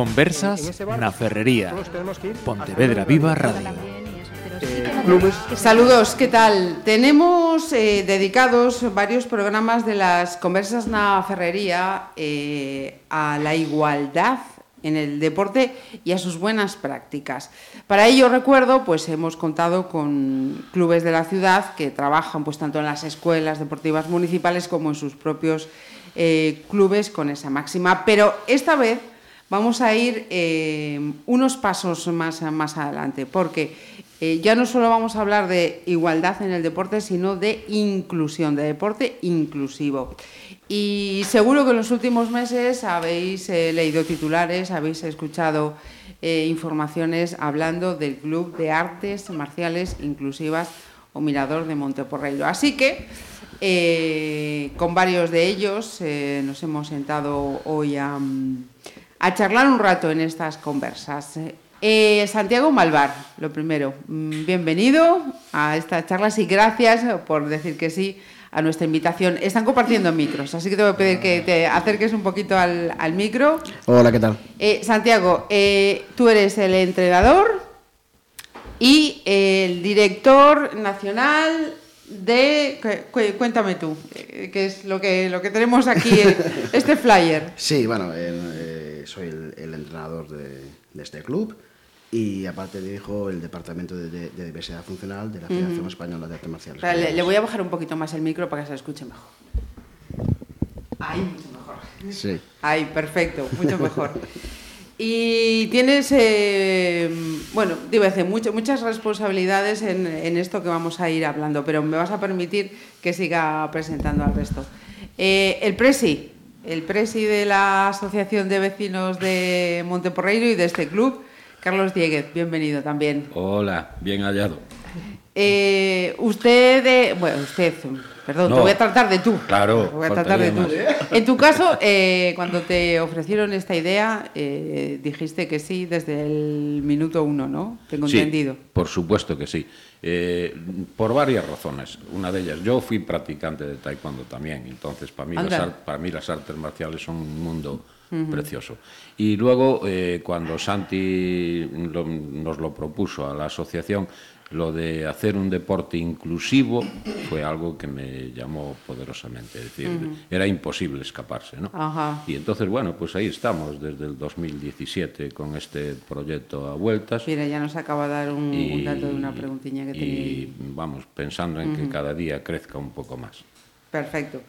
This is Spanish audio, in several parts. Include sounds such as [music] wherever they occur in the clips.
Conversas na Ferrería. Pontevedra Viva Radio. Saludos, ¿qué tal? Tenemos eh, dedicados varios programas de las conversas na ferrería eh, a la igualdad en el deporte y a sus buenas prácticas. Para ello recuerdo, pues hemos contado con clubes de la ciudad que trabajan pues tanto en las escuelas deportivas municipales como en sus propios eh, clubes con esa máxima. Pero esta vez vamos a ir eh, unos pasos más, más adelante, porque eh, ya no solo vamos a hablar de igualdad en el deporte, sino de inclusión, de deporte inclusivo. Y seguro que en los últimos meses habéis eh, leído titulares, habéis escuchado informaciones hablando del Club de Artes Marciales Inclusivas o Mirador de Monteporreiro. Así que con varios de ellos nos hemos sentado hoy a, a charlar un rato en estas conversas. Eh, Santiago Malvar, lo primero, mm, bienvenido a estas charlas y gracias por decir que sí a nuestra invitación. Están compartiendo micros, así que te voy a pedir que te acerques un poquito al, al micro. Hola, ¿qué tal? Eh, Santiago, eh, tú eres el entrenador y el director nacional de... cu- cu- Cuéntame tú, qué es lo que, lo que tenemos aquí, este flyer. Sí, bueno, eh, eh, soy el, el entrenador de, de este club y aparte dirijo el departamento de, de- de diversidad funcional de la Federación Española de Artes Marciales. Le, le voy a bajar un poquito más el micro para que se escuche mejor. Ahí, mucho mejor. Sí, Ahí, perfecto, mucho mejor. Y tienes, eh, bueno, digo, decir, mucho- muchas responsabilidades en, en esto que vamos a ir hablando, pero me vas a permitir que siga presentando al resto. Eh, el Presi, el Presi de la Asociación de Vecinos de Monteporreiro y de este club, Carlos Dieguez, bienvenido también. Hola, bien hallado. Eh, usted, bueno, usted, perdón, te voy a tratar de tú. Claro, Te voy a tratar de tú. En tu caso, eh, cuando te ofrecieron esta idea, eh, dijiste que sí desde el minuto uno, ¿no? Tengo Sí, entendido. por supuesto que sí. Eh, por varias razones. Una de ellas, yo fui practicante de taekwondo también, entonces para mí, las, Anda. ar- para mí las artes marciales son un mundo precioso. Y luego, cuando Santi lo- nos lo propuso a la asociación, lo de hacer un deporte inclusivo fue algo que me llamó poderosamente. Es decir, uh -huh. era imposible escaparse, ¿no? Ajá. Y entonces, bueno, pues ahí estamos desde el 2017 con este proyecto a vueltas. Mira, ya nos acaba de dar un, y, un dato de una preguntiña que tenía. Y vamos, pensando en uh -huh. que cada día crezca un poco más. Perfecto.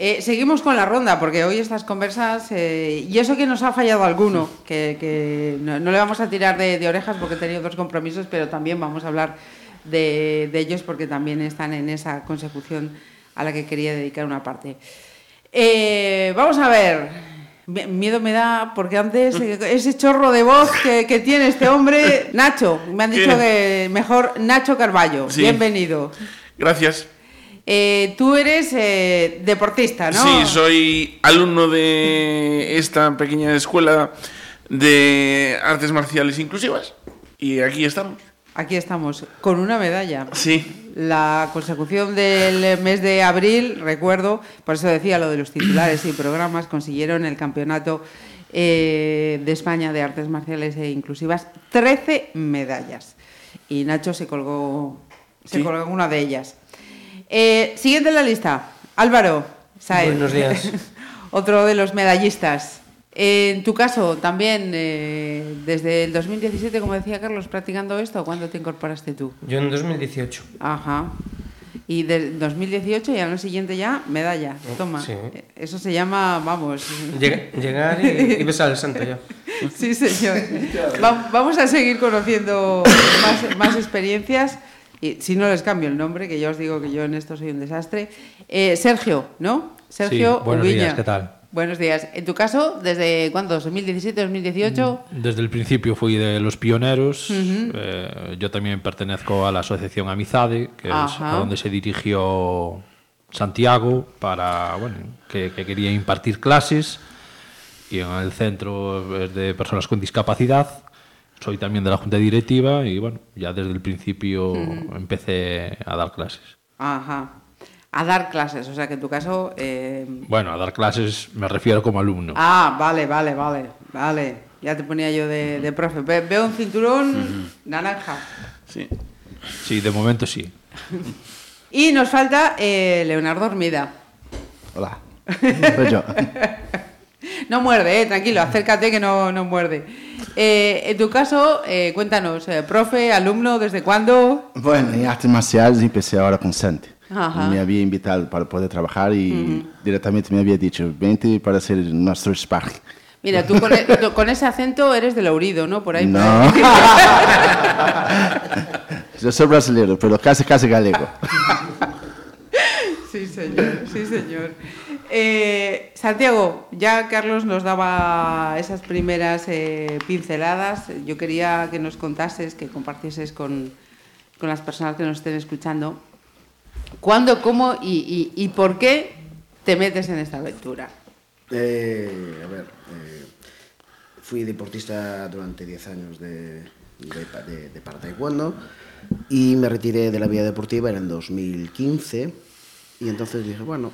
Eh, seguimos con la ronda, porque hoy estas conversas, eh, y eso que nos ha fallado alguno, que, que no, no le vamos a tirar de, de orejas porque he tenido otros compromisos, pero también vamos a hablar de, de ellos porque también están en esa consecución a la que quería dedicar una parte. Eh, vamos a ver. Mi- Miedo me da porque antes [laughs] eh, ese chorro de voz que, que tiene este hombre, [laughs] Nacho, me han dicho que mejor Nacho Carballo. Sí. Bienvenido. Gracias. Eh, tú eres eh, deportista, ¿no? Sí, soy alumno de esta pequeña escuela de artes marciales inclusivas y aquí estamos. Aquí estamos, con una medalla. Sí, La consecución del mes de abril, recuerdo, por eso decía lo de los titulares y programas, consiguieron el campeonato eh, de España de artes marciales e inclusivas 13 medallas. Y Nacho se colgó, se Sí. colgó una de ellas. Eh, siguiente en la lista, Álvaro Saez. Buenos días. [laughs] Otro de los medallistas. En tu caso, también, eh, desde el 2017, como decía Carlos, practicando esto, ¿cuándo te incorporaste tú? Yo en 2018. Ajá. Y del 2018 y al año siguiente ya, medalla. Toma. Sí. Eh, Eso se llama, vamos. Llega- llegar y, y besar el santo ya. Sí, señor. Va- vamos a seguir conociendo más, más experiencias. Y si no les cambio el nombre, que ya os digo que yo en esto soy un desastre. Eh, Sergio, ¿no? Sergio Sí, buenos Ubiña. días, ¿qué tal? Buenos días. En tu caso, ¿desde cuándo? ¿2017, 2018? Desde el principio fui de los pioneros. Eh, yo también pertenezco a la asociación Amizade, que es a donde se dirigió Santiago para, bueno, que, que quería impartir clases. Y en el centro es de personas con discapacidad. Soy también de la junta directiva y bueno, ya desde el principio empecé a dar clases. Ajá. A dar clases, o sea que en tu caso... eh, Bueno, a dar clases me refiero como alumno. Ah, vale, vale, vale, vale. Ya te ponía yo de, de profe. Ve- veo un cinturón naranja. Sí. Sí, de momento sí. [laughs] Y nos falta eh, Leonardo Hormida. Hola. Soy yo. [laughs] [laughs] No muerde, eh, tranquilo, acércate que no, no muerde. Eh, en tu caso, eh, cuéntanos, eh, profe, alumno, ¿desde cuándo? Bueno, en artes marciales empecé ahora con Santi. Ajá. Me había invitado para poder trabajar y directamente me había dicho, vente para hacer nuestro sparring. Mira, tú con, e- [laughs] tú con ese acento eres de Lourido, ¿no? Por ahí. por No. ahí. [laughs] Yo soy brasileño, pero casi, casi galego. Sí, señor, sí, señor. Eh, Santiago, ya Carlos nos daba esas primeras eh, pinceladas. Yo quería que nos contases, que compartieses con, las personas que nos estén escuchando, cuándo, cómo y, por qué te metes en esta aventura. Eh, a ver, fui deportista durante 10 años de, de, de, taekwondo y me retiré de la vida deportiva en el 2015 y entonces dije, bueno,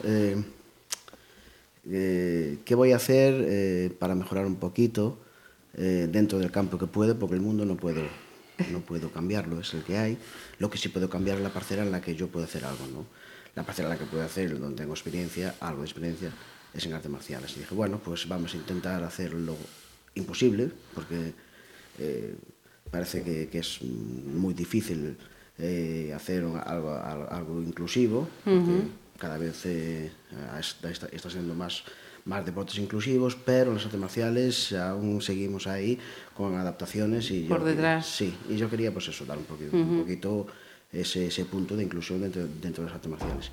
eh, ¿qué voy a hacer eh, para mejorar un poquito eh, dentro del campo que puedo? Porque el mundo no puedo, no puedo cambiarlo, es el que hay. Lo que sí puedo cambiar es la parcela en la que yo puedo hacer algo, ¿no? La parcela en la que puedo hacer, donde tengo experiencia, algo de experiencia, es en artes marciales. Y dije, bueno, pues vamos a intentar hacer lo imposible, porque parece que, es muy difícil hacer algo, algo, inclusivo, cada vez eh, está, siendo más, más deportes inclusivos, pero en las artes marciales aún seguimos ahí con adaptaciones y Por yo, detrás. Sí, y yo quería pues eso, dar un poquito, un poquito ese, ese punto de inclusión dentro, dentro de las artes marciales.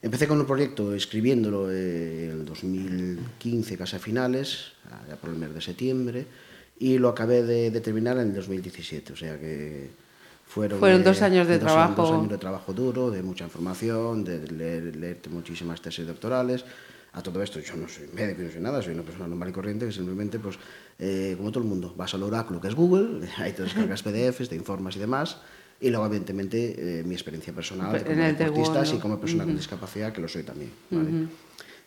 Empecé con un proyecto escribiéndolo eh, en el 2015, casi a finales, ya por el mes de septiembre, y lo acabé de, de terminar en el 2017, o sea que Fueron, fueron dos, años de dos, trabajo. dos años de trabajo duro, de mucha información, de leer, leerte muchísimas tesis doctorales. A todo esto, yo no soy médico, no soy nada, soy una persona normal y corriente que simplemente, pues, eh, como todo el mundo, vas al oráculo que es Google, [laughs] ahí te descargas PDFs, te informas y demás. Y luego, evidentemente, eh, mi experiencia personal como deportista y como persona uh -huh. con discapacidad, que lo soy también. ¿vale? Uh -huh.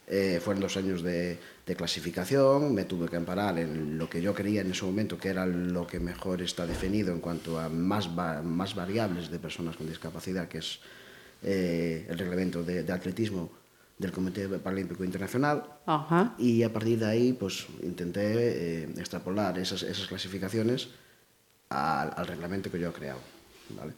Eh, fueron dos años de, de clasificación, me tuve que amparar en lo que yo creía en ese momento que era lo que mejor está definido en cuanto a más, va- más variables de personas con discapacidad, que es eh, el reglamento de, de atletismo del Comité Paralímpico Internacional. Ajá. Y a partir de ahí, pues intenté eh, extrapolar esas, esas clasificaciones al, al reglamento que yo he creado. ¿vale?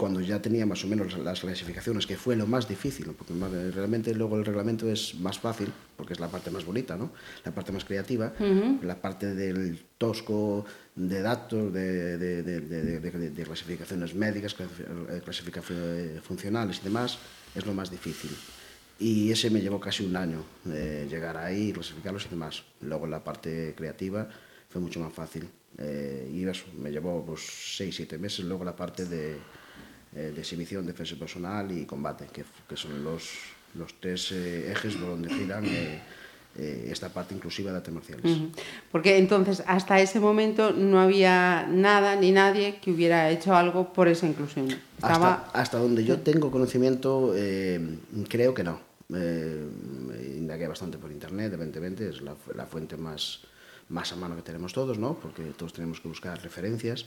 Cuando ya tenía más o menos las clasificaciones, que fue lo más difícil, porque realmente luego el reglamento es más fácil, porque es la parte más bonita, ¿no? la parte más creativa, la parte del tosco de datos, de, de- de- clasificaciones médicas, eh, clasificaciones funcionales y demás, es lo más difícil. Y ese me llevó casi un año eh, llegar ahí, clasificarlos y demás. Luego la parte creativa fue mucho más fácil. Eh, y eso, me llevó pues, seis, siete meses. Luego la parte de, eh, de exhibición, defensa personal y combate, que, que son los, los tres eh, ejes por donde giran eh, eh, esta parte inclusiva de artes marciales. Porque entonces, hasta ese momento, no había nada ni nadie que hubiera hecho algo por esa inclusión. Estaba... Hasta, hasta donde yo tengo conocimiento, eh, creo que no. Eh, indagué bastante por internet, evidentemente, es la, la fuente más, más a mano que tenemos todos, ¿no? porque todos tenemos que buscar referencias.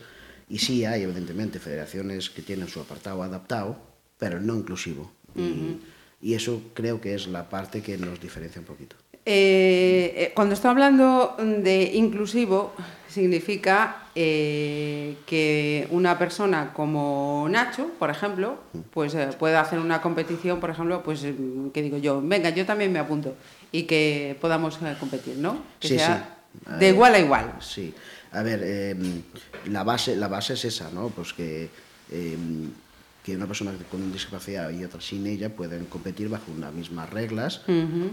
Y sí hay, evidentemente, federaciones que tienen su apartado adaptado, pero no inclusivo. Y- y eso creo que es la parte que nos diferencia un poquito. Eh, eh, cuando estoy hablando de inclusivo, significa eh, que una persona como Nacho, por ejemplo, pues eh, pueda hacer una competición, por ejemplo, pues eh, que digo yo, venga, yo también me apunto y que podamos competir, ¿no? Que Sí, sea sí. de igual a igual. Sí. A ver, eh, la, base, la base es esa, ¿no? Pues que, eh, que una persona con discapacidad y otra sin ella pueden competir bajo unas mismas reglas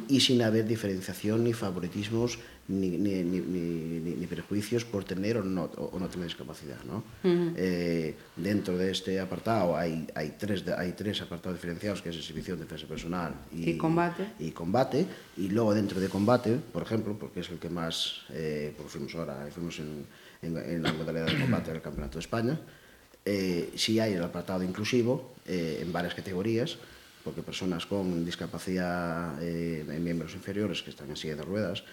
y sin haber diferenciación ni favoritismos ni, ni, ni, prejuicios por tener o no, o no tener discapacidad, ¿no? Eh, dentro de este apartado hay, hay, tres, hay tres apartados diferenciados, que es exhibición, defensa personal Y combate. y combate y luego dentro de combate por ejemplo porque es el que más eh, porque fuimos ahora fuimos en, en, en la modalidad de combate del campeonato de España eh, sí hay el apartado inclusivo eh, en varias categorías porque personas con discapacidad eh, en miembros inferiores que están en silla de ruedas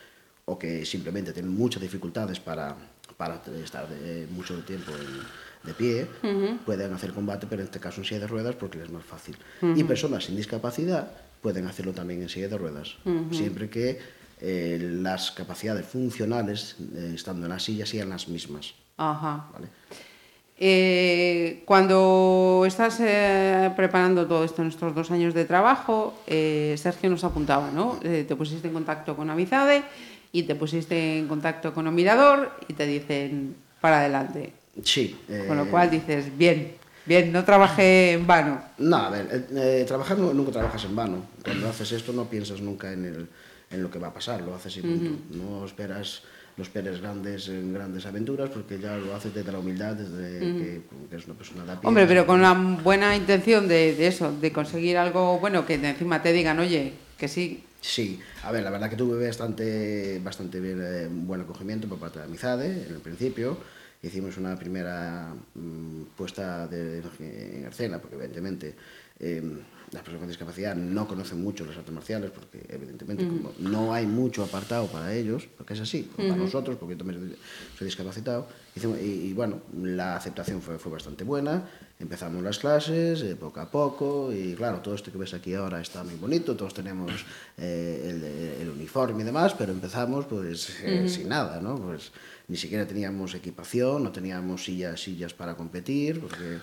o que simplemente tienen muchas dificultades para, para estar de, mucho tiempo en, de pie, pueden hacer combate, pero en este caso en silla de ruedas porque les es más fácil. Y personas sin discapacidad pueden hacerlo también en silla de ruedas, siempre que eh, las capacidades funcionales, eh, estando en la silla, sean las mismas. Ajá. ¿vale? Eh, cuando estás eh, preparando todo esto en estos dos años de trabajo, eh, Sergio nos apuntaba, ¿no? Te pusiste en contacto con Amizade y te pusiste en contacto con Omirador y te dicen para adelante. Sí. Con lo cual dices, bien, bien, no trabajé en vano. No, a ver, trabajar nu- nunca trabajas en vano. Cuando haces esto no piensas nunca en, el, en lo que va a pasar, lo haces y punto. No esperas, no esperes grandes, eh, grandes aventuras porque ya lo haces desde la humildad, desde que, que es una persona de pie. Hombre, pero con la buena intención de, de eso, de conseguir algo bueno, que encima te digan, oye, que sí, Sí, a ver, la verdad que tuve bastante, bastante bien, eh, buen acogimiento por parte de Amizade en el principio. Hicimos una primera mm, puesta de, en escena, porque evidentemente eh, las personas con discapacidad no conocen mucho las artes marciales, porque evidentemente como no hay mucho apartado para ellos, porque es así, como para nosotros, porque yo también soy discapacitado. Y, y bueno, la aceptación fue, fue bastante buena. Empezamos las clases eh, poco a poco y claro, todo esto que ves aquí ahora está muy bonito, todos tenemos eh, el, el uniforme y demás, pero empezamos pues eh, sin nada, ¿no? Pues ni siquiera teníamos equipación, no teníamos sillas, sillas para competir, porque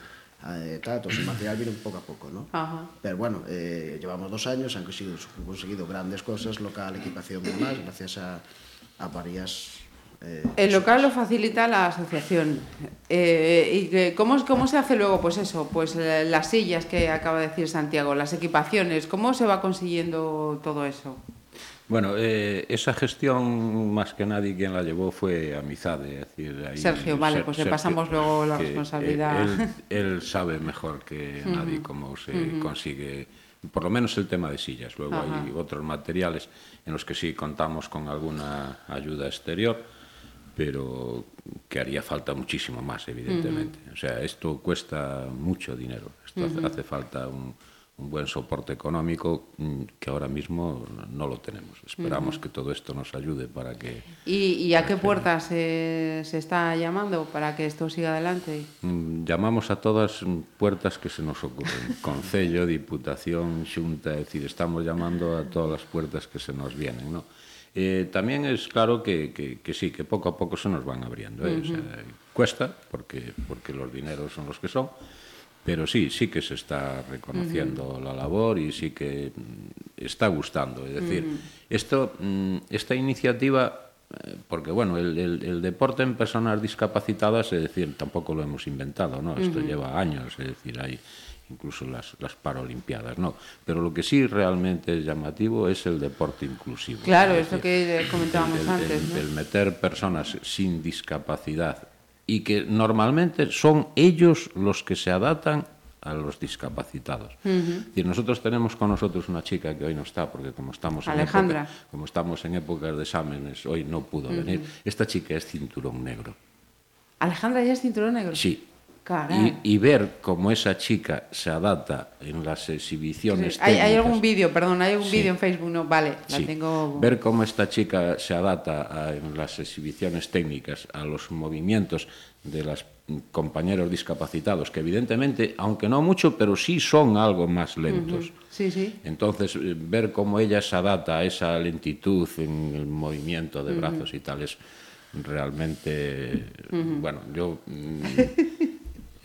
eh, tal, todo ese [clears throat] material viene poco a poco, ¿no? Ajá. Pero bueno, eh, llevamos dos años, han conseguido, conseguido grandes cosas, local, equipación y demás, gracias a, a varias... eh, El local lo facilita la asociación. Eh, ¿Y cómo, cómo se hace luego? Pues eso, pues eh, las sillas que acaba de decir Santiago, las equipaciones, ¿cómo se va consiguiendo todo eso? Bueno, eh, esa gestión, más que nadie, quien la llevó fue Amizade. Es decir, ahí Sergio, vale, pues le pasamos luego la eh, responsabilidad. Él, él sabe mejor que nadie cómo se consigue, por lo menos el tema de sillas. Luego hay otros materiales en los que sí contamos con alguna ayuda exterior, pero que haría falta muchísimo más, evidentemente. O sea, esto cuesta mucho dinero. Esto hace, hace falta un, un buen soporte económico mm, que ahora mismo no lo tenemos. Esperamos que todo esto nos ayude para que ¿Y, y a qué puertas se, se está llamando para que esto siga adelante? Mm, Llamamos a todas mm, puertas que se nos ocurren. [laughs] Concello, Diputación, Xunta, es decir, estamos llamando a todas las puertas que se nos vienen, ¿no? Eh, también es claro que, que- que sí, que poco a poco se nos van abriendo. ¿eh? O sea, cuesta, porque, porque los dineros son los que son, pero sí, sí que se está reconociendo la labor y sí que mm, está gustando. Es decir, esto, mm, esta iniciativa eh, porque bueno, el, el- el deporte en personas discapacitadas, es decir, tampoco lo hemos inventado, ¿no? Esto lleva años, es decir, hay incluso las, las paralimpiadas, ¿no? Pero lo que sí realmente es llamativo es el deporte inclusivo. Claro, Es que comentábamos el- antes, ¿no? el meter personas sin discapacidad y que normalmente son ellos los que se adaptan a los discapacitados. Uh -huh. es decir, nosotros tenemos con nosotros una chica que hoy no está, porque como estamos, Alejandra. En, época, como estamos en épocas de exámenes, hoy no pudo uh -huh. venir. Esta chica es cinturón negro. ¿Alejandra ya es cinturón negro? Sí, Y, y ver cómo esa chica se adapta en las exhibiciones ¿Hay, hay técnicas. algún vídeo, perdón, hay algún Sí. vídeo en Facebook, no, vale, la tengo... Ver cómo esta chica se adapta a- en las exhibiciones técnicas a los movimientos de los compañeros discapacitados, que evidentemente, aunque no mucho, pero sí son algo más lentos. Sí, sí. Entonces, eh, ver cómo ella se adapta a esa lentitud en el movimiento de brazos y tal es realmente, bueno, yo mm, [laughs]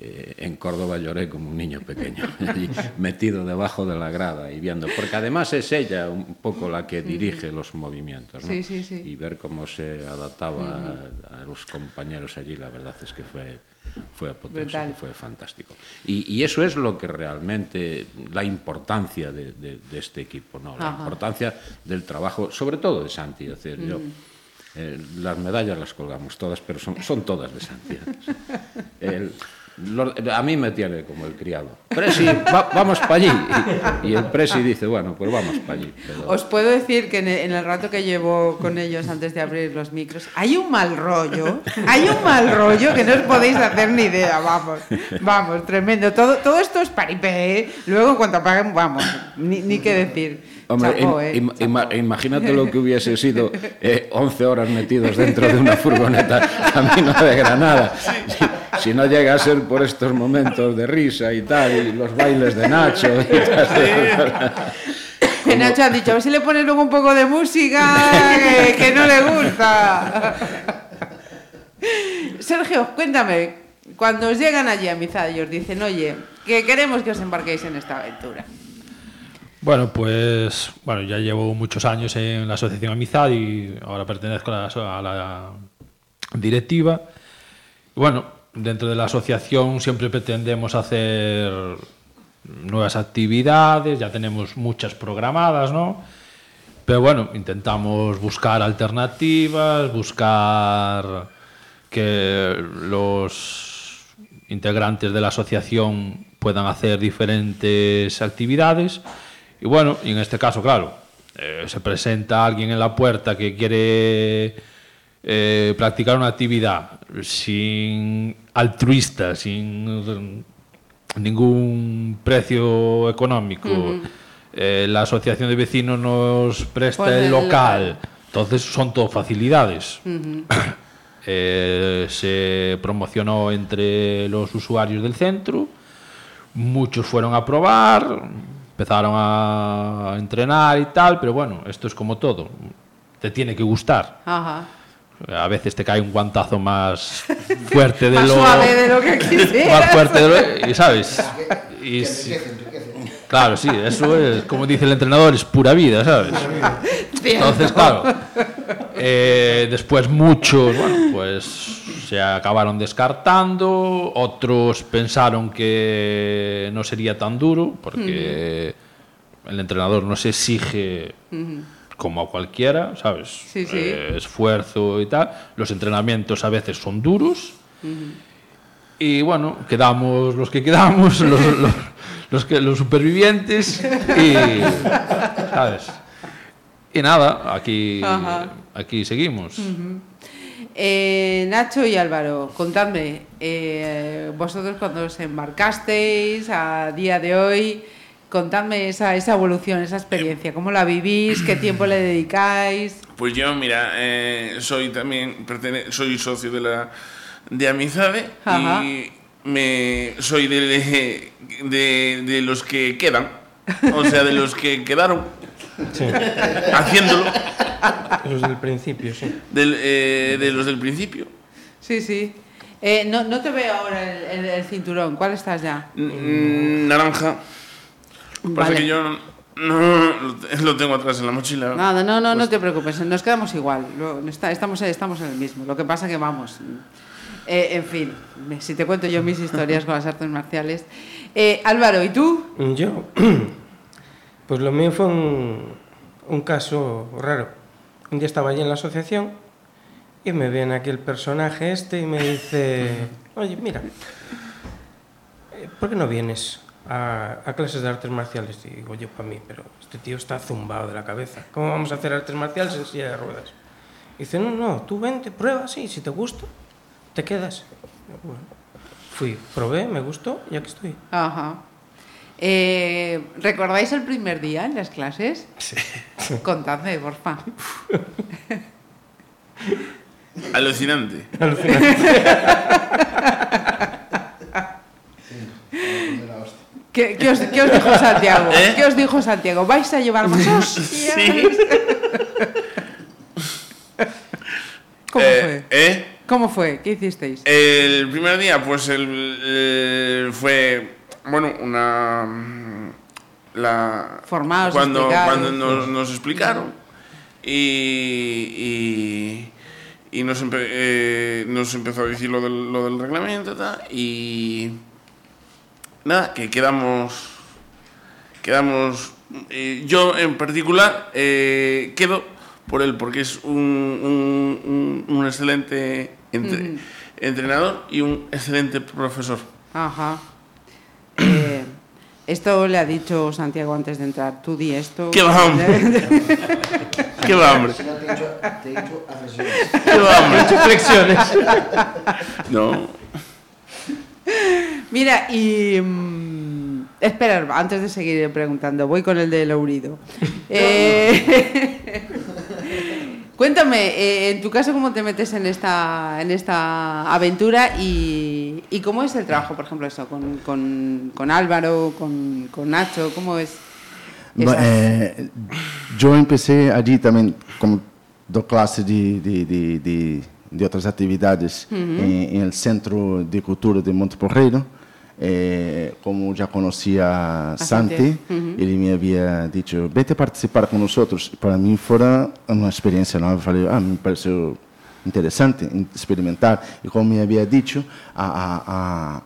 eh, en Córdoba lloré como un niño pequeño, [laughs] allí, metido debajo de la grada y viendo, porque además es ella un poco la que dirige los movimientos, ¿no? sí, sí, sí. y ver cómo se adaptaba a, a, los compañeros allí, la verdad es que fue, fue apoteósico, fue fantástico. Y, y, eso es lo que realmente, la importancia de, de, de este equipo, ¿no? la Ajá. importancia del trabajo, sobre todo de Santi, es decir, mm. yo... Eh, las medallas las colgamos todas, pero son, son todas de Santi. [laughs] El, a mí me tiene como el criado. Presi, va- vamos para allí. Y, y el presi dice, bueno, pues vamos para allí. Pero- Os puedo decir que en el, en el rato que llevo con ellos antes de abrir los micros, hay un mal rollo, hay un mal rollo que no os podéis hacer ni idea, vamos, vamos, tremendo. Todo, todo esto es paripé, ¿eh? luego en cuanto apaguen, vamos, ni, ni qué decir. Hombre, ¿eh? im- imagínate lo que hubiese sido eh, 11 horas metidos dentro de una furgoneta camino de Granada. Si no llega a ser por estos momentos de risa y tal, y los bailes de Nacho y tal. Que Nacho ha dicho, a ver si le pones luego un poco de música que, que no le gusta. Sergio, cuéntame, cuando os llegan allí a Amizad y os dicen, oye, que queremos que os embarquéis en esta aventura. Bueno, pues bueno, ya llevo muchos años en la Asociación Amizad y ahora pertenezco a la, a la directiva. Y bueno, dentro de la asociación siempre pretendemos hacer nuevas actividades, ya tenemos muchas programadas, ¿no? Pero bueno, intentamos buscar alternativas, buscar que los integrantes de la asociación puedan hacer diferentes actividades. Y bueno, y en este caso, claro, eh, se presenta alguien en la puerta que quiere eh, practicar una actividad sin altruista, sin ningún precio económico. Eh, la asociación de vecinos nos presta Pone el el local. Entonces son todo facilidades. [coughs] Eh, se promocionó entre los usuarios del centro. Muchos fueron a probar, empezaron a entrenar y tal, pero bueno, esto es como todo. Te tiene que gustar. Ajá. A veces te cae un guantazo más fuerte de Más lo suave de lo que quisieras. más fuerte de lo y sabes. Y si- claro, sí, eso es como dice el entrenador, es pura vida, ¿sabes? Entonces, claro, eh, después muchos, bueno, pues se acabaron descartando, otros pensaron que no sería tan duro, porque el entrenador no se exige como a cualquiera, ¿sabes? Sí, sí. Eh, esfuerzo y tal. Los entrenamientos a veces son duros. Y bueno, quedamos los que quedamos, [laughs] los, los, los que, los supervivientes y, ¿sabes? Y nada, aquí, Ajá. aquí seguimos. Eh, Nacho y Álvaro, contadme, eh, vosotros cuando os embarcasteis a día de hoy, contadme esa, esa evolución, esa experiencia, cómo la vivís, qué tiempo le dedicáis. Pues yo, mira, eh, soy también pertene- soy socio de la de Amizade Ajá. y me soy de, de, de los que quedan, o sea, de los que quedaron Sí, haciéndolo, los del principio, sí. del, eh, de los del principio. Sí, sí. Eh, no, no te veo ahora el, el- el cinturón, ¿cuál estás ya? Naranja. Parece Vale. que yo no, no, lo tengo atrás en la mochila. Nada, no, no, no Pues- te preocupes, nos quedamos igual, estamos, estamos en el mismo. Lo que pasa que vamos, eh, en fin, si te cuento yo mis historias con las artes marciales. Eh, Álvaro, ¿y tú? Yo, [clears throat] pues lo mío fue un, un caso raro. Un día estaba allí en la asociación y me viene aquí el personaje este y me dice, oye, mira, ¿por qué no vienes a, a clases de artes marciales? Y digo yo para mí, pero este tío está zumbado de la cabeza. ¿Cómo vamos a hacer artes marciales en silla de ruedas? Y dice, no, no, tú vente, prueba, sí, si te gusta, te quedas. Bueno, fui, probé, me gustó y aquí estoy. Ajá. Eh, ¿Recordáis el primer día en las clases? Sí. Contadme, porfa. Alucinante. [laughs] [laughs] ¿Qué, qué os, qué os dijo Santiago? ¿Eh? ¿Qué os dijo Santiago? ¿Vais a llevar más hostias? [laughs] Sí. [laughs] ¿Cómo Eh, fue? ¿eh? ¿Cómo fue? ¿Qué hicisteis? El primer día, pues el, el- fue, bueno, una... La, Formaos, cuando, cuando nos, nos explicaron y, y, y nos, empe- eh, nos empezó a decir lo del, lo del reglamento y nada, que quedamos, quedamos, eh, yo en particular eh, quedo por él porque es un, un, un- un excelente entre- entrenador y un excelente profesor. Ajá. Eh, esto le ha dicho Santiago antes de entrar. Tú di esto. ¿Qué va, hombre? [laughs] ¿Qué va, hombre? Te he dicho, te he dicho agresiones. ¿Qué va, hombre? Flexiones. [laughs] No. Mira, y. mm, espera, antes de seguir preguntando, voy con el de Lourido. [laughs] Eh, [laughs] cuéntame, eh, en tu caso, ¿cómo te metes en esta, en esta aventura y, y cómo es el trabajo, por ejemplo, eso, con, con, con Álvaro, con, con Nacho? ¿Cómo es? Eh, yo empecé allí también como do clase de, de, de, de, de otras actividades en, en el Centro de Cultura de Monte Porreiro. Eh, como ya conocía a Santi. Santi, ele me había dicho, vete a participar con nosotros. Para mí fue una experiencia nueva. Falei, ah, me pareció interesante in- experimentar. E como me havia dicho, a, a,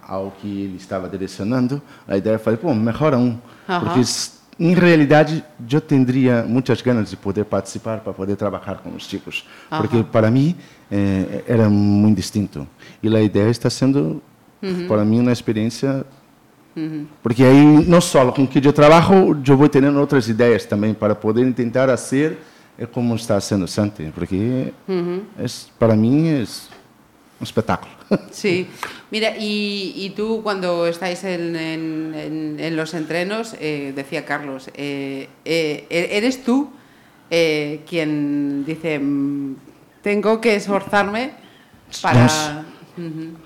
a, ao que ele estava direcionando, a ideia foi, pô, melhor um. Aham. Porque, s- em realidade, eu teria muitas ganas de poder participar, para poder trabalhar com os chicos. Porque, para mim, eh, era muito distinto. E a ideia está sendo, para mim, uma experiência porque aí, não só com que eu trabalho, eu vou tendo outras ideias também para poder tentar fazer é como está sendo Santi, porque é, para mim é um espetáculo. [laughs] Sí, mira, y, y tú cuando estáis en, en- en- en los entrenos, eh, decía Carlos, eh, eh, eres tú eh, quien dice, mm, tengo que esforzarme para... Nos- Ujú.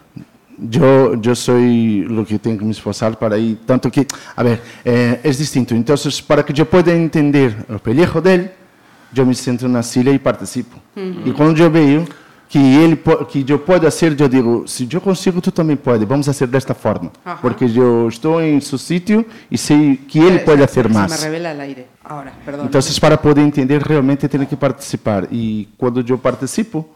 Yo, yo soy lo que tengo que me esforzar para ir, tanto que, a ver, eh, es distinto. Entonces, para que yo pueda entender el pellejo de él, yo me siento en una silla y participo. Y cuando yo veo que, él, que yo puedo hacer, yo digo, si yo consigo, tú también puedes, vamos a hacer de esta forma. Ajá. Porque yo estoy en su sitio y sé que él Se- puede se- hacer se más. me revela el aire. Ahora, perdón. Entonces, para poder entender, realmente tiene que participar. Y cuando yo participo,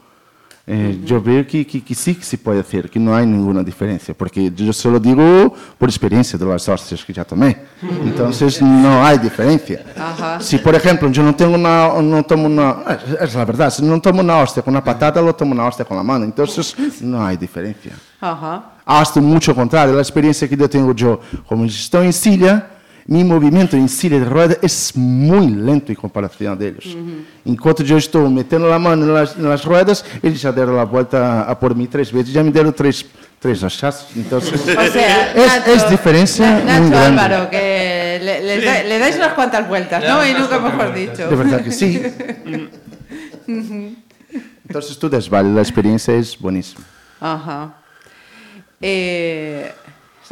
eh, yo veo que, que, que sí que se puede hacer, que no hay ninguna diferencia, porque yo se lo digo por experiencia de las hostias que ya tomé. Entonces, no hay diferencia. Ajá. Si, por ejemplo, yo no tengo una, no tomo una, es, es la verdad, si no tomo una hostia con una patata, lo tomo una hostia con la mano. Entonces, no hay diferencia. Ajá. Hasta mucho contrario, la experiencia que yo tengo yo, como estoy en silla, mi movimiento en silla de rueda es muy lento en comparación de ellos. En cuanto yo estoy metiendo la mano en las, en las ruedas, ellos ya dieron la vuelta a, por mí tres veces, ya me dieron tres, tres hachazos. Entonces, [laughs] O sea, es, Nacho- es diferencia Na- muy Nacho grande. Álvaro, que le, le da- le dais unas cuantas vueltas, ¿no? Y nunca mejor dicho. De verdad que sí. [laughs] Entonces, tú desvale, la experiencia es buenísima. Ajá. Eh,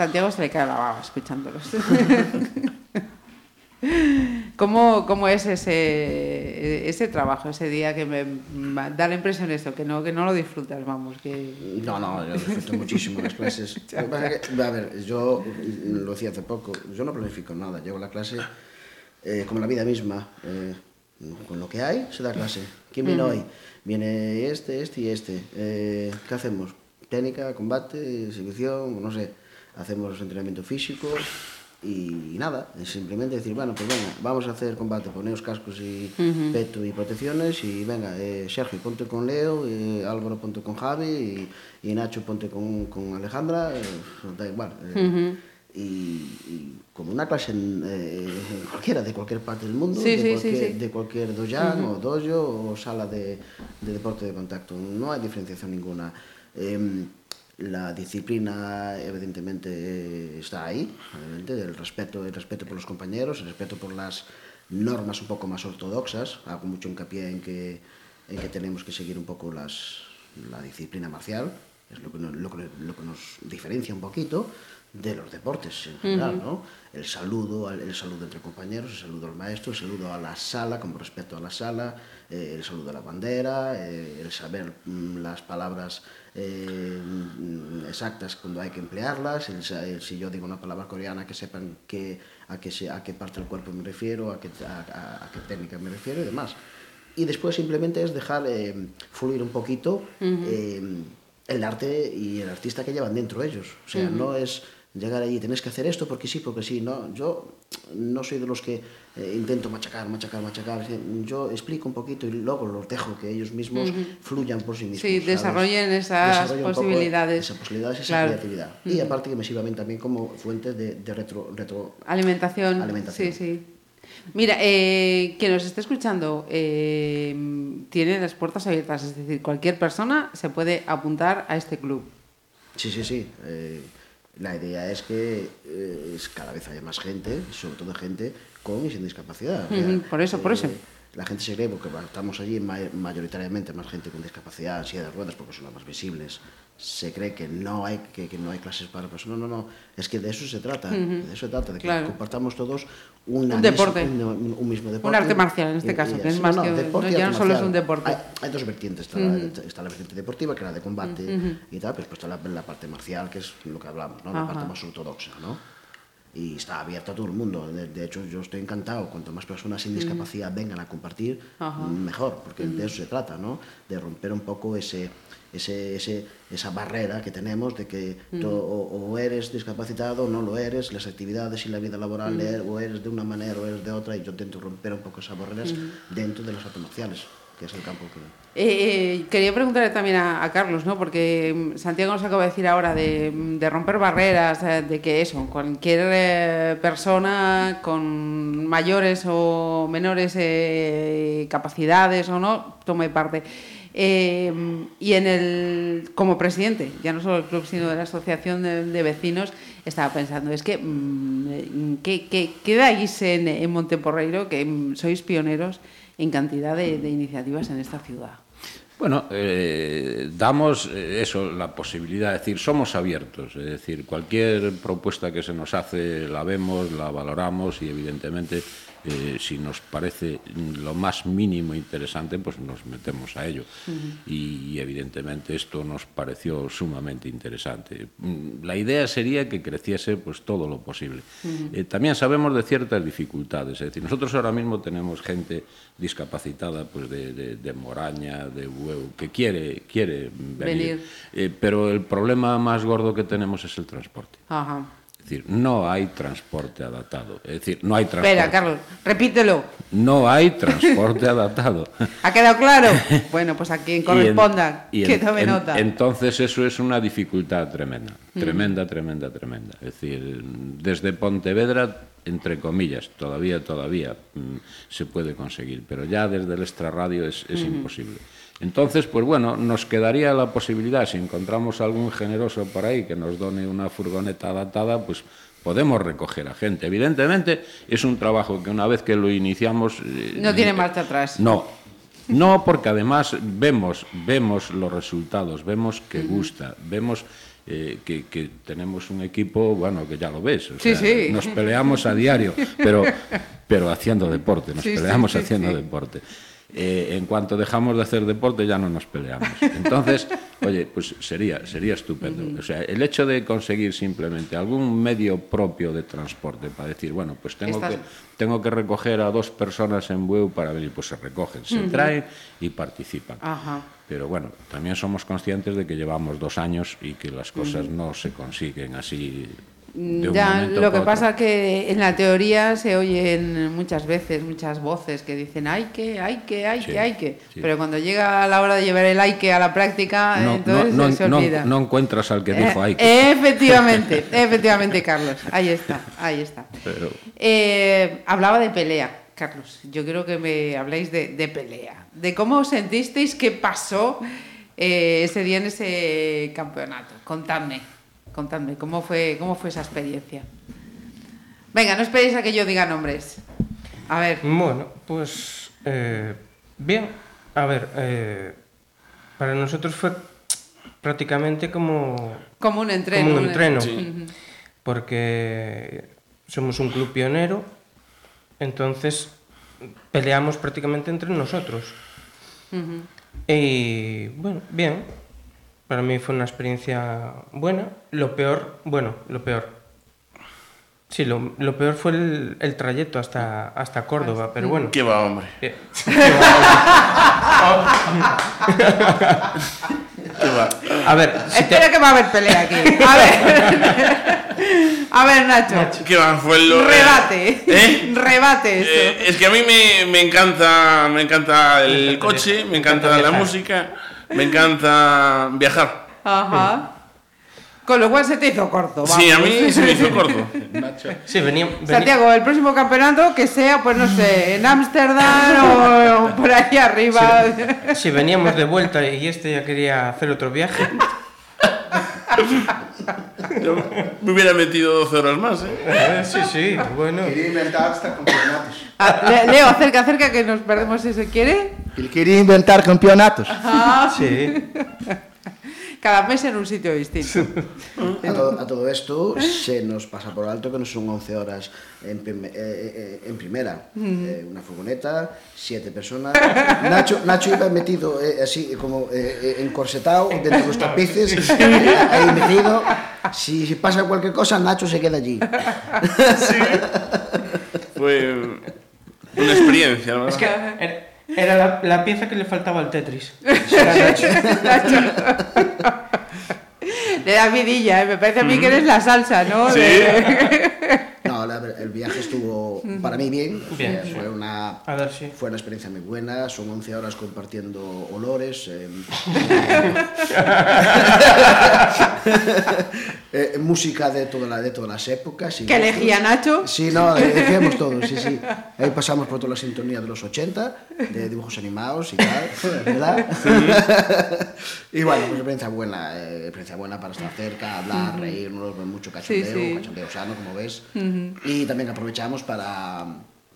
Santiago se le cae la baba escuchándolos. [laughs] ¿Cómo, ¿Cómo es ese, ese trabajo, ese día que me da la impresión esto, que no, que no lo disfrutas, vamos, que... No, no, yo disfruto muchísimo las clases. [laughs] A ver, yo lo decía hace poco, yo no planifico nada, llevo la clase eh, como la vida misma, eh, con lo que hay se da clase. ¿Quién viene hoy? Viene este, este y este. Eh, ¿Qué hacemos? Técnica, combate, exhibición, no sé. hacemos entrenamiento físico e nada, simplemente decir, bueno, pues venga, vamos a hacer combate, poné os cascos e uh -huh. peto e protecciones e venga, eh, Sergio, ponte con Leo, eh, Álvaro ponte con Javi e, e Nacho ponte con, con Alejandra, eh, da igual. Eh, uh -huh. y, y como una clase en, eh, en cualquiera de cualquier parte del mundo sí, de, sí, cualquier, sí, sí. de cualquier doyan uh -huh. o dojo o sala de, de deporte de contacto no hay diferenciación ninguna eh, la disciplina evidentemente está ahí, obviamente, el respeto, el respeto por los compañeros, el respeto por las normas un poco más ortodoxas, hago mucho hincapié en que, en que tenemos que seguir un poco las, la disciplina marcial, es lo que, nos, lo, que, lo que nos diferencia un poquito de los deportes en general, ¿no? El saludo, al- el saludo entre compañeros, el saludo al maestro, el saludo a la sala, como respeto a la sala, eh, el saludo a la bandera, eh, el saber mm, las palabras eh, exactas cuando hay que emplearlas, el, el- si yo digo una palabra coreana que sepan que, a, qué a qué parte del cuerpo me refiero, a qué, a, a- qué técnica me refiero y demás. Y después simplemente es dejar eh, fluir un poquito eh, el arte y el artista que llevan dentro ellos. O sea, no es llegar allí, tenés que hacer esto porque sí, porque sí. No, yo no soy de los que eh, intento machacar, machacar, machacar. Yo explico un poquito y luego los dejo que ellos mismos fluyan por sí mismos. Sí, ¿sabes? desarrollen esas posibilidades. Esas posibilidades, esa Claro. creatividad. Y aparte que me sirva también como fuente de, de retro, retro Alimentación. Alimentación. Sí, sí. Mira, eh, quien nos esté escuchando eh, tiene las puertas abiertas, es decir, cualquier persona se puede apuntar a este club. Sí, sí, sí. Eh, la idea es que cada vez haya más gente, sobre todo gente con y sin discapacidad. O sea, Ujú, por eso, por eso. La gente se cree, porque estamos allí ma- mayoritariamente más gente con discapacidad, en silla de ruedas, porque son las más visibles. Se cree que no hay que, que no hay clases para personas. No, no, no. Es que de eso se trata. De eso se trata, de que Claro. compartamos todos una Un misma- deporte. un, un mismo deporte. Un arte marcial, en este caso, que es sí, más que- deporte no, y ya no solo es un deporte. Hay, hay dos vertientes. Está, la, está la vertiente deportiva, que es la de combate y tal, pero después está la, la parte marcial, que es lo que hablamos, ¿no? la Ajá. parte más ortodoxa. ¿no? Y está abierta a todo el mundo. De, de hecho, yo estoy encantado. Cuanto más personas sin discapacidad vengan a compartir, Ajá. mejor, porque de eso se trata, ¿no? de romper un poco ese, ese, ese, esa barrera que tenemos de que tú o, o eres discapacitado o no lo eres, las actividades y la vida laboral le- o eres de una manera o eres de otra, y yo intento romper un poco esas barreras dentro de las artes marciales, que es el campo que... Eh, eh, quería preguntarle también a, Carlos, ¿no? porque mm, Santiago nos acaba de decir ahora de, de romper barreras, eh, de que eso, cualquier eh, persona con mayores o menores eh, capacidades o no, tome parte. Eh, y en el, como presidente, ya no solo del club, sino de la asociación de, vecinos, estaba pensando, es que, mm, eh, ¿qué, qué, qué dais en, en Monteporreiro, que mm, sois pioneros en cantidad de, iniciativas en esta ciudad? Bueno, eh, damos eso, la posibilidad, es decir, somos abiertos, es decir, cualquier propuesta que se nos hace la vemos, la valoramos y evidentemente eh, si nos parece lo más mínimo interesante, pues nos metemos a ello. Uh -huh. y, y, evidentemente esto nos pareció sumamente interesante. Mm, la idea sería que creciese pues todo lo posible. Uh -huh. eh, también sabemos de ciertas dificultades, es decir, nosotros ahora mismo tenemos gente discapacitada pues de, de, de Moraña, de Huevo, que quiere, quiere venir, venir. Eh, pero el problema más gordo que tenemos es el transporte. Ajá. Uh -huh. Decir, no hay transporte adaptado. Es decir, no hay transporte. Espera, Carlos, repítelo. No hay transporte [laughs] adaptado. ¿Ha quedado claro? [laughs] Bueno, pues a quien corresponda, y en- que tome en- nota. Entonces eso es una dificultad tremenda, tremenda, tremenda, tremenda. Es decir, desde Pontevedra, entre comillas, todavía, todavía mm, se puede conseguir, pero ya desde el extrarradio es, es imposible. Entonces, pues bueno, nos quedaría la posibilidad, si encontramos algún generoso por ahí que nos done una furgoneta adaptada, pues podemos recoger a gente. Evidentemente es un trabajo que una vez que lo iniciamos... eh, No tiene marcha atrás. no, no, porque además vemos, vemos los resultados, vemos que gusta, vemos eh, que, que tenemos un equipo, bueno, que ya lo ves, o Sí, sea, sí. nos peleamos a diario, pero, pero haciendo deporte, nos Sí, peleamos haciendo deporte. Eh, en cuanto dejamos de hacer deporte ya no nos peleamos. Entonces, [laughs] oye, pues sería, sería estupendo. O sea, el hecho de conseguir simplemente algún medio propio de transporte para decir, bueno, pues tengo Estás- que tengo que recoger a dos personas en Bueu para venir, pues se recogen, se traen y participan. Ajá. Pero bueno, también somos conscientes de que llevamos dos años y que las cosas no se consiguen así Ya, lo que pasa que en la teoría se oyen muchas veces muchas voces que dicen hay que, hay que, hay Sí, que, hay que. sí. Pero cuando llega la hora de llevar el hay que a la práctica, no, entonces no, no, se olvida. no encuentras al que dijo Eh, hay que. Efectivamente, [laughs] efectivamente, Carlos. Ahí está, ahí está. Pero- Eh, hablaba de pelea, Carlos. Yo quiero que me habléis de, de pelea. De cómo os sentisteis, qué pasó eh, ese día en ese campeonato. Contadme, contadme, ¿cómo fue, cómo fue esa experiencia? Venga, no esperéis a que yo diga nombres. A ver, Bueno, pues eh, bien. A ver, eh, para nosotros fue prácticamente como, como un entreno. como un entreno, Ujú. porque somos un club pionero, entonces peleamos prácticamente entre nosotros. Y bueno, bien. Para mí fue una experiencia buena. Lo peor, bueno, lo peor. Sí, lo, lo peor fue el, el trayecto hasta, hasta Córdoba, pero bueno. ¿Qué va, hombre? Bien. [laughs] ¿Qué va? A ver, si te- Espera que va a haber pelea aquí. A ver. [laughs] A ver, Nacho. ¿Qué va? Fue lo... Rebate. ¿Eh? Rebate. Eh, es que a mí me, me encanta me encanta el coche, me encanta la viajar. música, me encanta viajar. Ajá. Con lo cual se te hizo corto. Vamos. Sí, a mí se me hizo [laughs] corto. Sí, venía, venía- Santiago, el próximo campeonato que sea, pues no sé, en Ámsterdam o, o por ahí arriba. sí, veníamos de vuelta y este ya quería hacer otro viaje. [laughs] Yo me hubiera metido 12 horas más, ¿eh? Sí, sí, bueno. Quería inventar hasta campeonatos. Ah, Le- Leo, acerca, acerca que nos perdemos si se quiere. Ele queria inventar campeonatos. Sí. Cada mes en un sitio distinto. A todo, a todo esto se nos pasa por alto que no son 11 horas en, prim- eh, eh, en primera. Eh, una furgoneta, siete personas. [laughs] Nacho, Nacho iba metido eh, así como encorsetado dentro de los tapices, eh, ahí metido. Si, si pasa cualquier cosa, Nacho se queda allí. [laughs] Fue una experiencia, la Es que. Era, la, la pieza que le faltaba al Tetris. [laughs] Le da vidilla, ¿eh? me parece a mí que eres la salsa, ¿no? Sí. De- [laughs] El viaje estuvo para mí bien. Bien. Fue, fue una, A ver, sí. fue una experiencia muy buena. Son 11 horas compartiendo olores. eh, [laughs] [laughs] eh, música de, toda la, de todas las épocas. y Que elegía Nacho. Sí, no, elegíamos todos, sí, sí. Ahí pasamos por toda la sintonía de los 80, de dibujos animados y tal, [laughs] ¿verdad? y bueno, pues experiencia buena, eh, experiencia buena para estar cerca, hablar, reírnos, mucho cachondeo, Sí, sí. cachondeo sano, como ves. Y también aprovechamos para,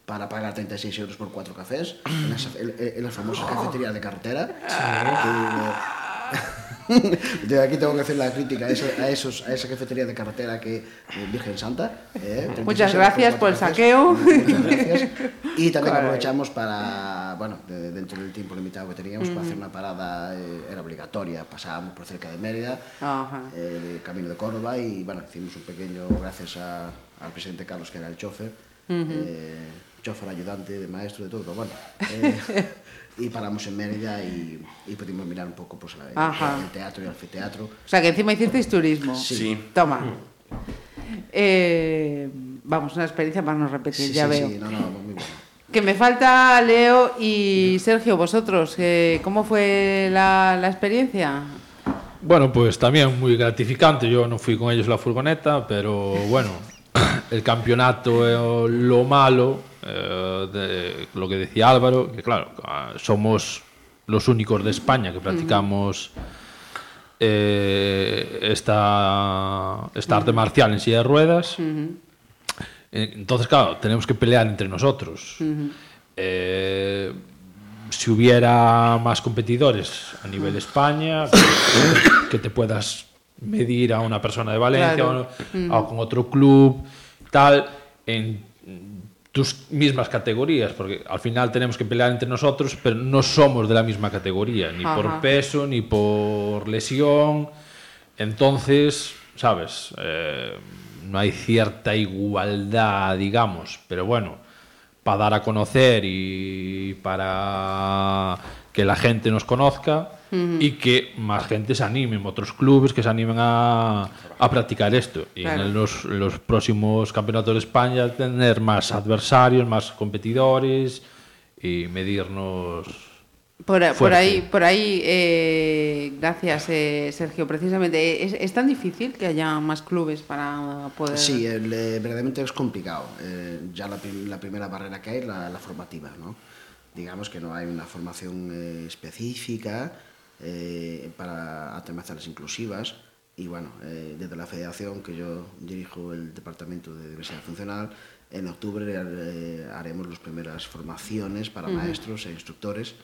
para pagar 36 euros por cuatro cafés en, esa, en, en las famosas cafeterías de carretera. Que, [laughs] [laughs] de aquí tengo que hacer la crítica a, eso- a esos, a esa cafetería de carretera que eh, Virgen Santa. eh, [laughs] 36 [laughs] Muchas gracias por el saqueo. Muchas gracias. Y también Caray. aprovechamos para, bueno, de- dentro del tiempo limitado que teníamos, para hacer una parada, eh, era obligatoria. Pasábamos por cerca de Mérida, Ajá. eh, de camino de Córdoba, y bueno, hicimos un pequeño, gracias a- al presidente Carlos, que era el chofer, chofer ayudante, de maestro, de todo, pero bueno. eh, y paramos en Mérida y, y pudimos mirar un poco pues, la- el teatro y el anfiteatro. O sea, que encima hicisteis turismo. Sí. Toma. Eh, vamos, una experiencia para no repetir, Sí, ya sí, veo. sí, no, no, muy bueno. Que me falta Leo y Sergio, vosotros, eh, ¿cómo fue la, la experiencia? Bueno, pues también muy gratificante. Yo no fui con ellos en la furgoneta, pero bueno, el campeonato, lo malo, eh, de lo que decía Álvaro, que claro, ah, somos los únicos de España que practicamos eh, esta, esta arte marcial en silla de ruedas. Eh, Entonces, claro, tenemos que pelear entre nosotros. Eh, si hubiera más competidores a nivel España, que, [coughs] que te puedas medir a una persona de Valencia Claro. o, o con otro club, tal, en tus mismas categorías, porque al final tenemos que pelear entre nosotros, pero no somos de la misma categoría, ni por peso, ni por lesión. Entonces, ¿sabes? Eh, no hay cierta igualdad, digamos, pero bueno, para dar a conocer y para que la gente nos conozca y que más gente se anime, otros clubes que se animen a, a practicar esto. Y Claro. en los, los próximos campeonatos de España tener más adversarios, más competidores y medirnos. Por, por ahí, por ahí eh, gracias eh, Sergio, precisamente. ¿Es, es tan difícil que haya más clubes para poder...? Sí, el, eh, verdaderamente es complicado. Eh, ya la, la primera barrera que hay es la, la formativa, ¿no? Digamos que no hay una formación eh, específica eh, para marciales inclusivas y bueno, eh, desde la federación que yo dirijo el departamento de diversidad funcional, en octubre eh, haremos las primeras formaciones para maestros e instructores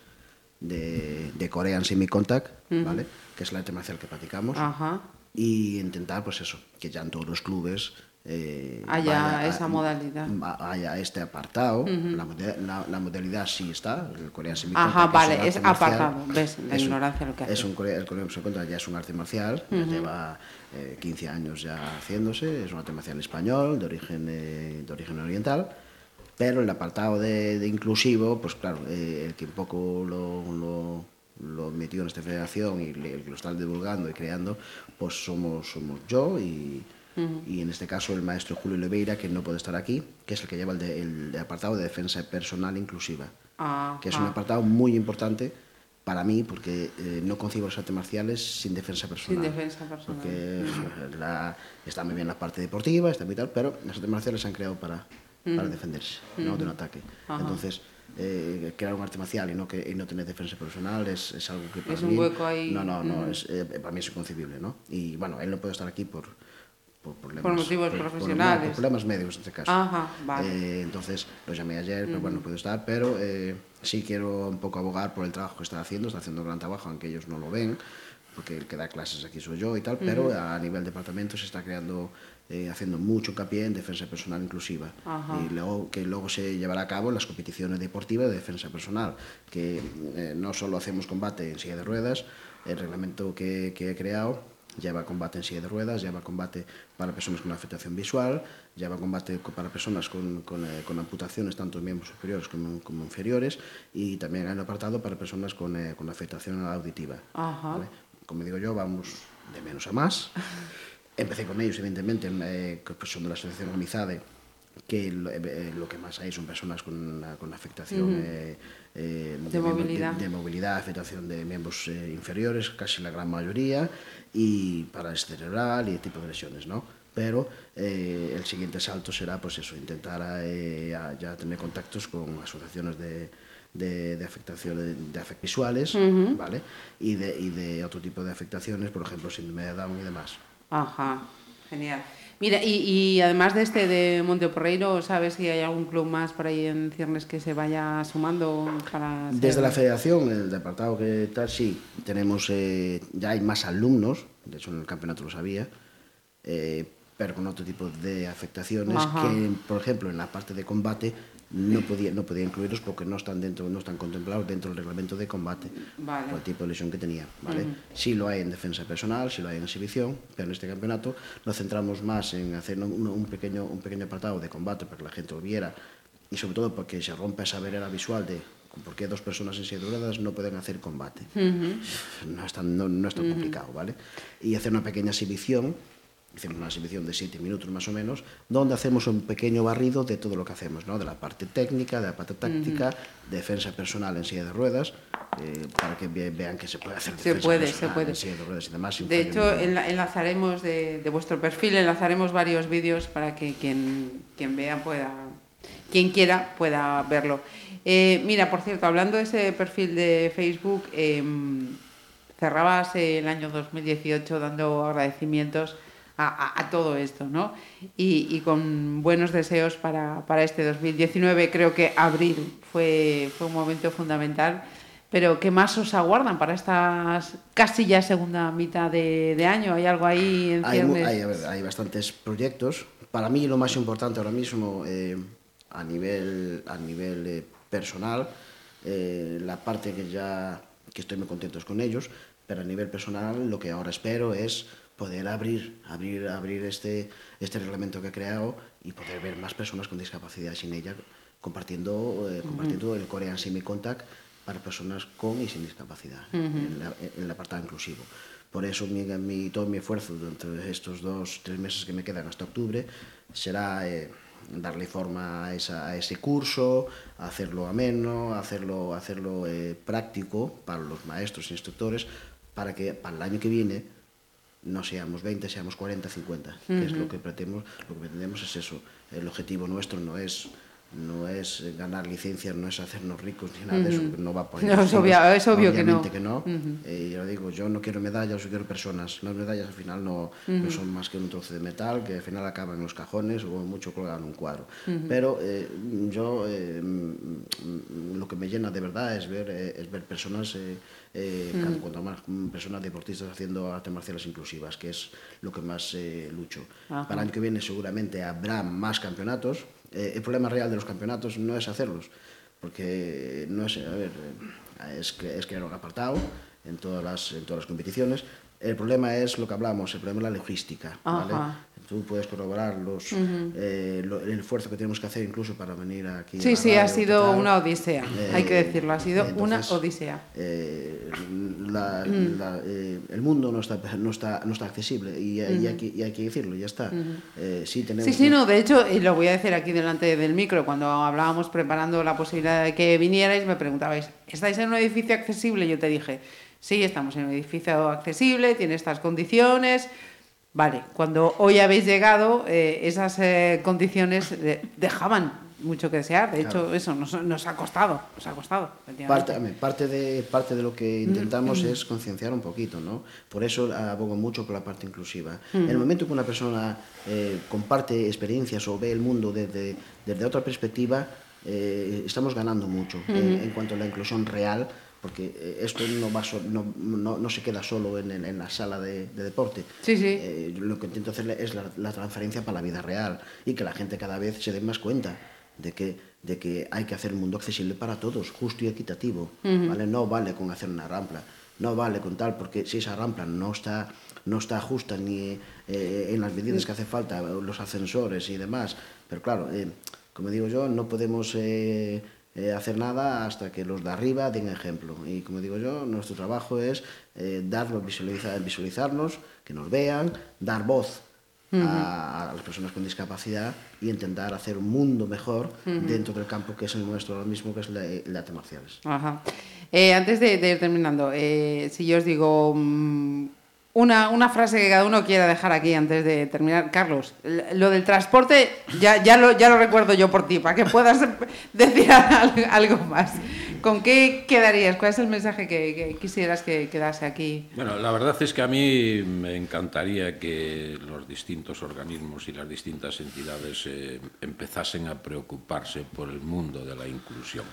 de, de Korean Semi Contact, ¿vale? Que es la arte marcial que practicamos Ajá. y intentar, pues eso, que ya en todos los clubes eh, Haya vaya a- esa modalidad. haya este apartado. la, mode- la- la modalidad sí está, el Korean Semi Ajá, que vale, un es marcial. apartado, ves, la Es un- ignorancia lo que hace. Es un, el Korean Semi Contact ya es un arte marcial, ya lleva eh, 15 años ya haciéndose, es un arte marcial español, de origen, eh, de origen oriental. Pero el apartado de, de inclusivo, pues claro, eh, el que un poco lo, lo, lo metió en esta federación y le- lo están divulgando y creando, pues somos, somos yo y, y en este caso el maestro Julio Oliveira, que no puede estar aquí, que es el que lleva el, de- el apartado de defensa personal inclusiva, Ah, que es un apartado muy importante para mí porque eh, no concibo las artes marciales sin defensa personal. defensa personal. Porque la- está muy bien la parte deportiva, está muy tal, pero las artes marciales se han creado para, para defenderse, no de un ataque. Entonces, eh, crear un arte marcial y no, que, y no tener defensa personal es, es algo que para Es un mí... hueco ahí. No, no, no, es, eh, para mí es inconcebible, ¿no? Y bueno, él no puede estar aquí por... Por, problemas, Por motivos por- por- profesionales. por problemas médicos en este caso. Ajá, vale. Eh, entonces lo llamé ayer, pero bueno, no puedo estar, pero eh, sí quiero un poco abogar por el trabajo que está haciendo, está haciendo un gran trabajo, aunque ellos no lo ven, porque el que da clases aquí soy yo y tal, pero a nivel departamento se está creando, eh, haciendo mucho hincapié en defensa personal inclusiva, Ajá. y luego, que luego se llevará a cabo las competiciones deportivas de defensa personal, que eh, no solo hacemos combate en silla de ruedas, el reglamento que, que he creado lleva combate en silla de ruedas, lleva combate para personas con afectación visual, lleva combate co- para personas con, con, eh, con amputaciones tanto en miembros superiores como, como inferiores y también hay un apartado para personas con, eh, con afectación auditiva. Ajá. ¿vale? Como digo yo, vamos de menos a más. [laughs] Empecé con ellos, evidentemente, eh, que pues son de la Asociación Organizade, que lo, lo que más hay son personas con, con afectación eh, De movilidad. de movilidad, afectación de miembros eh, inferiores, casi la gran mayoría, y parálisis cerebral y tipo de lesiones, ¿no? Pero eh, el siguiente salto será, pues eso, intentar eh, a- ya tener contactos con asociaciones de, de, de afectaciones de, de afect- visuales, ¿vale? Y de, y de otro tipo de afectaciones, por ejemplo, síndrome de Down y demás. Ajá, genial. Mira, y, y además de este de Monteporreiro, ¿sabes si hay algún club más por ahí en ciernes que se vaya sumando para Desde la federación, el departado que tal, sí, tenemos, eh, ya hay más alumnos, de hecho en el campeonato lo sabía, eh, pero con otro tipo de afectaciones Ajá. que, por ejemplo, en la parte de combate non podía, non podía incluirlos porque non están dentro non están contemplados dentro do reglamento de combate vale. por tipo de lesión que tenía vale? Uh -huh. si lo hai en defensa personal, si lo hai en exhibición pero neste campeonato nos centramos máis en hacer un, un, pequeño, un pequeño apartado de combate para que la gente lo viera e sobre todo porque se rompe esa barrera visual de porque dos personas en ensiduradas no pueden hacer combate. Uh -huh. No es tan, no, no es tan uh -huh. complicado, ¿vale? Y hacer una pequeña exhibición hicimos una exhibición de siete minutos más o menos, donde hacemos un pequeño barrido de todo lo que hacemos, ¿no? De la parte técnica, de la parte táctica, defensa personal en silla de ruedas, eh, para que ve- vean que se puede hacer Se defensa puede, se personal puede. en silla de ruedas y demás. De hecho, enlazaremos de, de vuestro perfil, enlazaremos varios vídeos para que quien, quien vea pueda, quien quiera pueda verlo. Eh, mira, por cierto, hablando de ese perfil de Facebook, em, cerrabas el año 2018 dando agradecimientos a, a- a todo esto, ¿no? Y, y con buenos deseos para, para este 2019. Creo que abril fue, fue un momento fundamental. Pero ¿qué más os aguardan para estas casi ya segunda mitad de, de año? ¿Hay algo ahí en Hay, ciernes? hay, ver, hay bastantes proyectos. Para mí lo más importante ahora mismo eh, a nivel, a nivel eh, personal, eh, la parte que ya que estoy muy contento es con ellos, pero a nivel personal lo que ahora espero es poder abrir, abrir, abrir este, este reglamento que he creado y poder ver más personas con discapacidad sin ella compartiendo, eh, compartiendo el Korean Semi Contact para personas con y sin discapacidad en, la- en el apartado inclusivo. Por eso mi, mi- todo mi esfuerzo durante estos dos, tres meses que me quedan hasta octubre será eh, darle forma a, esa- a ese curso, hacerlo ameno, hacerlo, hacerlo eh, práctico para los maestros e instructores, para que para el año que viene no seamos 20, seamos 40, 50, que es lo que pretendemos, lo que pretendemos es eso. El objetivo nuestro no es no es ganar licencias, no es hacernos ricos ni nada de eso, no va por ahí. [laughs] No, es obvia- es obvio que no. Que no. Eh, yo digo, yo no quiero medallas, yo quiero personas. Las medallas al final no, no son más que un trozo de metal que al final acaban en los cajones o mucho colgado en un cuadro. Pero eh, yo eh, lo que me llena de verdad es ver, es ver personas, cuanto más personas deportistas haciendo artes marciales inclusivas, que es lo que más lucho. Para el año que viene seguramente habrá más campeonatos. eh, el problema real de los campeonatos no es hacerlos, porque no es, a ver, eh, es, es crear un apartado en todas las, en todas las competiciones, El problema es lo que hablamos, el problema es la logística. ¿vale? Tú puedes corroborar los, eh, lo- el esfuerzo que tenemos que hacer incluso para venir aquí. Sí, sí, ha sido tal. una odisea, Eh, hay que decirlo, ha sido una odisea. eh, la- Mm. la- eh, el mundo no está, no está, no está accesible y, y hay, que, y hay que decirlo, ya está. Eh, sí, tenemos Sí, sí, no, de hecho, y lo voy a decir aquí delante del micro, cuando hablábamos preparando la posibilidad de que vinierais, me preguntabais, ¿estáis en un edificio accesible? Yo te dije, sí, estamos en un edificio accesible, tiene estas condiciones. Vale, cuando hoy habéis llegado, eh, esas eh, condiciones dejaban mucho que desear. De hecho, eso nos, nos ha costado, nos ha costado. Parte, de, parte de lo que intentamos es concienciar un poquito, ¿no? Por eso abogo mucho por la parte inclusiva. En el momento que una persona eh, comparte experiencias o ve el mundo desde, desde otra perspectiva, estamos ganando mucho en, en cuanto a la inclusión real, porque eh, esto no, va so- no, no, no se queda solo en, en- en la sala de, de deporte. Sí, sí. Eh, lo que intento hacer es la, la transferencia para la vida real y que la gente cada vez se dé más cuenta de que, de que hay que hacer un mundo accesible para todos, justo y equitativo. ¿vale? No vale con hacer una rampla, no vale con tal, porque si esa rampla no está, no está justa ni eh, en las medidas que hace falta, los ascensores y demás, pero claro, eh, como digo yo, no podemos eh, eh, hacer nada hasta que los de arriba den ejemplo. Y como digo yo, nuestro trabajo es eh, darnos, visualizar, visualizarnos, que nos vean, dar voz a, a las personas con discapacidad y intentar hacer un mundo mejor dentro del campo que es el nuestro ahora mismo, que es la, el arte marciales. Ajá. Eh, antes de, de ir terminando, eh, si yo os digo mm, una, una frase que cada uno quiera dejar aquí antes de terminar. Carlos, lo del transporte ya, ya, lo, ya lo recuerdo yo por ti, para que puedas [laughs] decir al- algo más. ¿Con qué quedarías? ¿Cuál es el mensaje que, que quisieras que quedase aquí? Bueno, la verdad es que a mí me encantaría que los distintos organismos y las distintas entidades eh, empezasen a preocuparse por el mundo de la inclusión.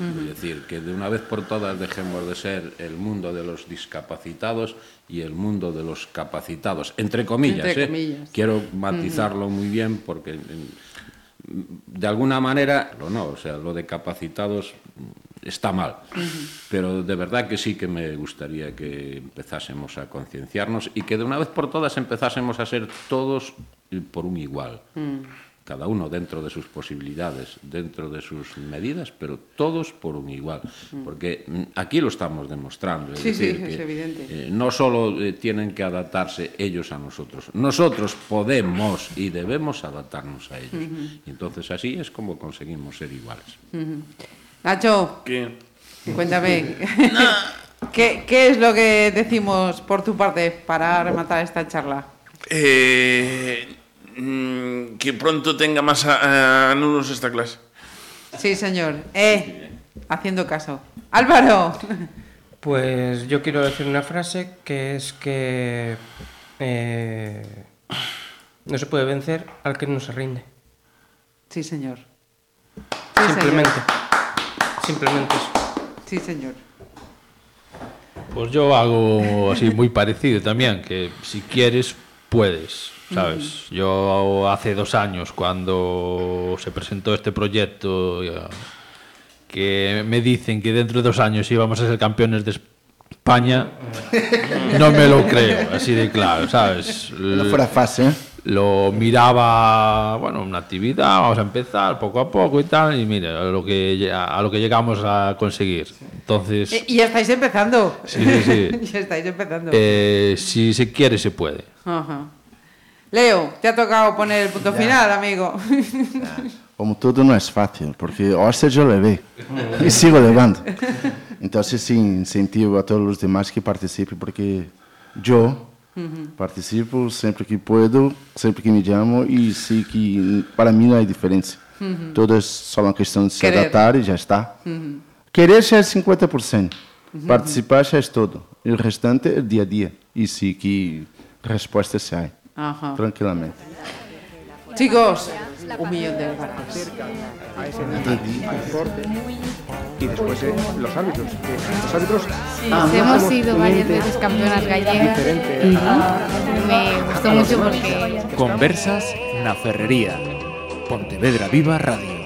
Es decir, que de una vez por todas dejemos de ser el mundo de los discapacitados y el mundo de los capacitados, entre comillas. Entre ¿eh? comillas. Quiero matizarlo muy bien porque de alguna manera, lo no, o sea, lo de capacitados mm, está mal, pero de verdad que sí que me gustaría que empezásemos a concienciarnos y que de una vez por todas empezásemos a ser todos por un igual, cada uno dentro de sus posibilidades, dentro de sus medidas, pero todos por un igual, porque mm, aquí lo estamos demostrando, es Sí, sí, decir, es que, evidente. eh, no solo eh, tienen que adaptarse ellos a nosotros, nosotros podemos y debemos adaptarnos a ellos. Y entonces así es como conseguimos ser iguales. Nacho, ¿Qué? cuéntame. [laughs] [laughs] ¿Qué, ¿Qué es lo que decimos por tu parte para rematar esta charla? Eh, mm, que pronto tenga más a- alumnos esta clase. Sí, señor. Eh, haciendo caso. Álvaro. [laughs] Pues yo quiero decir una frase que es que eh, no se puede vencer al que no se rinde. Sí, señor. Sí, Simplemente. señor. Simplemente eso. Sí, señor. Pues yo hago así muy parecido también, que si quieres, puedes, ¿sabes? Yo hace dos años, cuando se presentó este proyecto, que me dicen que dentro de dos años íbamos a ser campeones de España, [laughs] no me lo creo, así de claro, ¿sabes? No fuera fácil, ¿eh? lo miraba, bueno, una actividad, vamos a empezar poco a poco y tal, y mira, a lo que, a lo que llegamos a conseguir. Entonces, y ya estáis empezando. Sí, sí, sí. [laughs] ya estáis empezando. eh, si se quiere, se puede. Ajá. Leo, te ha tocado poner el punto final, amigo. [laughs] Como todo no es fácil, porque hostia yo levé y sigo levando. Entonces sí, incentivo a todos los demás que participen, porque yo participo siempre que puedo, siempre que me llamo y sé que para mí no hay diferencia. Todo es solo una cuestión de se Querer. adaptar y ya está. Querer ya es 50%, participar ya es todo. El restante es día a día y sí que respuestas se hay, Ajá. tranquilamente. Chicos, un millón de gracias. a ese deporte y después eh, los árbitros. que los árbitros Sí, hemos sido varias veces campeonas gallegas diferente me gustó mucho porque Conversas na Ferrería. Pontevedra Viva Radio.